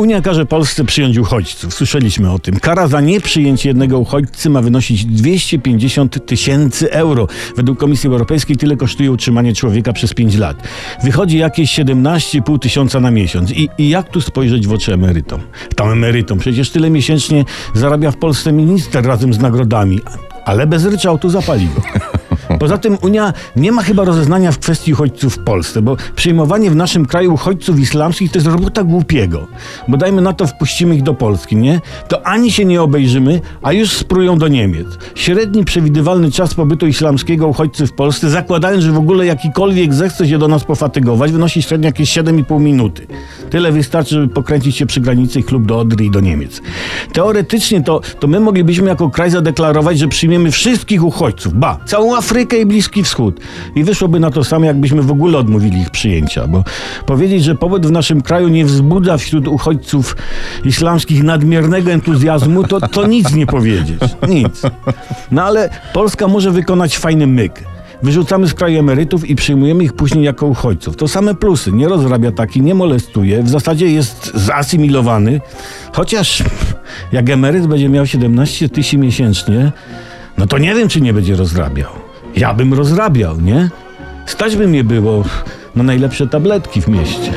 Unia każe Polsce przyjąć uchodźców. Słyszeliśmy o tym. Kara za nieprzyjęcie jednego uchodźcy ma wynosić 250 tysięcy euro. Według Komisji Europejskiej tyle kosztuje utrzymanie człowieka przez 5 lat. Wychodzi jakieś 17,5 tysiąca na miesiąc. I, I jak tu spojrzeć w oczy emerytom? Tam emerytom. Przecież tyle miesięcznie zarabia w Polsce minister razem z nagrodami. Ale bez ryczałtu zapaliło. Poza tym Unia nie ma chyba rozeznania w kwestii uchodźców w Polsce, bo przyjmowanie w naszym kraju uchodźców islamskich to jest robota głupiego. Bo dajmy na to, wpuścimy ich do Polski, nie? To ani się nie obejrzymy, a już sprują do Niemiec. Średni przewidywalny czas pobytu islamskiego uchodźcy w Polsce, zakładając, że w ogóle jakikolwiek zechce się do nas pofatygować, wynosi średnio jakieś 7,5 minuty. Tyle wystarczy, żeby pokręcić się przy granicy ich lub do Odry i do Niemiec. Teoretycznie to, to my moglibyśmy jako kraj zadeklarować, że przyjmiemy wszystkich uchodźców, ba, całą Afrykę i Bliski Wschód. I wyszłoby na to samo, jakbyśmy w ogóle odmówili ich przyjęcia, bo powiedzieć, że pobyt w naszym kraju nie wzbudza wśród uchodźców islamskich nadmiernego entuzjazmu, to, to nic nie powiedzieć. Nic. No ale Polska może wykonać fajny myk. Wyrzucamy z kraju emerytów i przyjmujemy ich później jako uchodźców. To same plusy. Nie rozrabia taki, nie molestuje, w zasadzie jest zasymilowany. Chociaż jak emeryt będzie miał 17 tysięcy miesięcznie, no to nie wiem, czy nie będzie rozrabiał. Ja bym rozrabiał, nie? Stać by mnie było na najlepsze tabletki w mieście.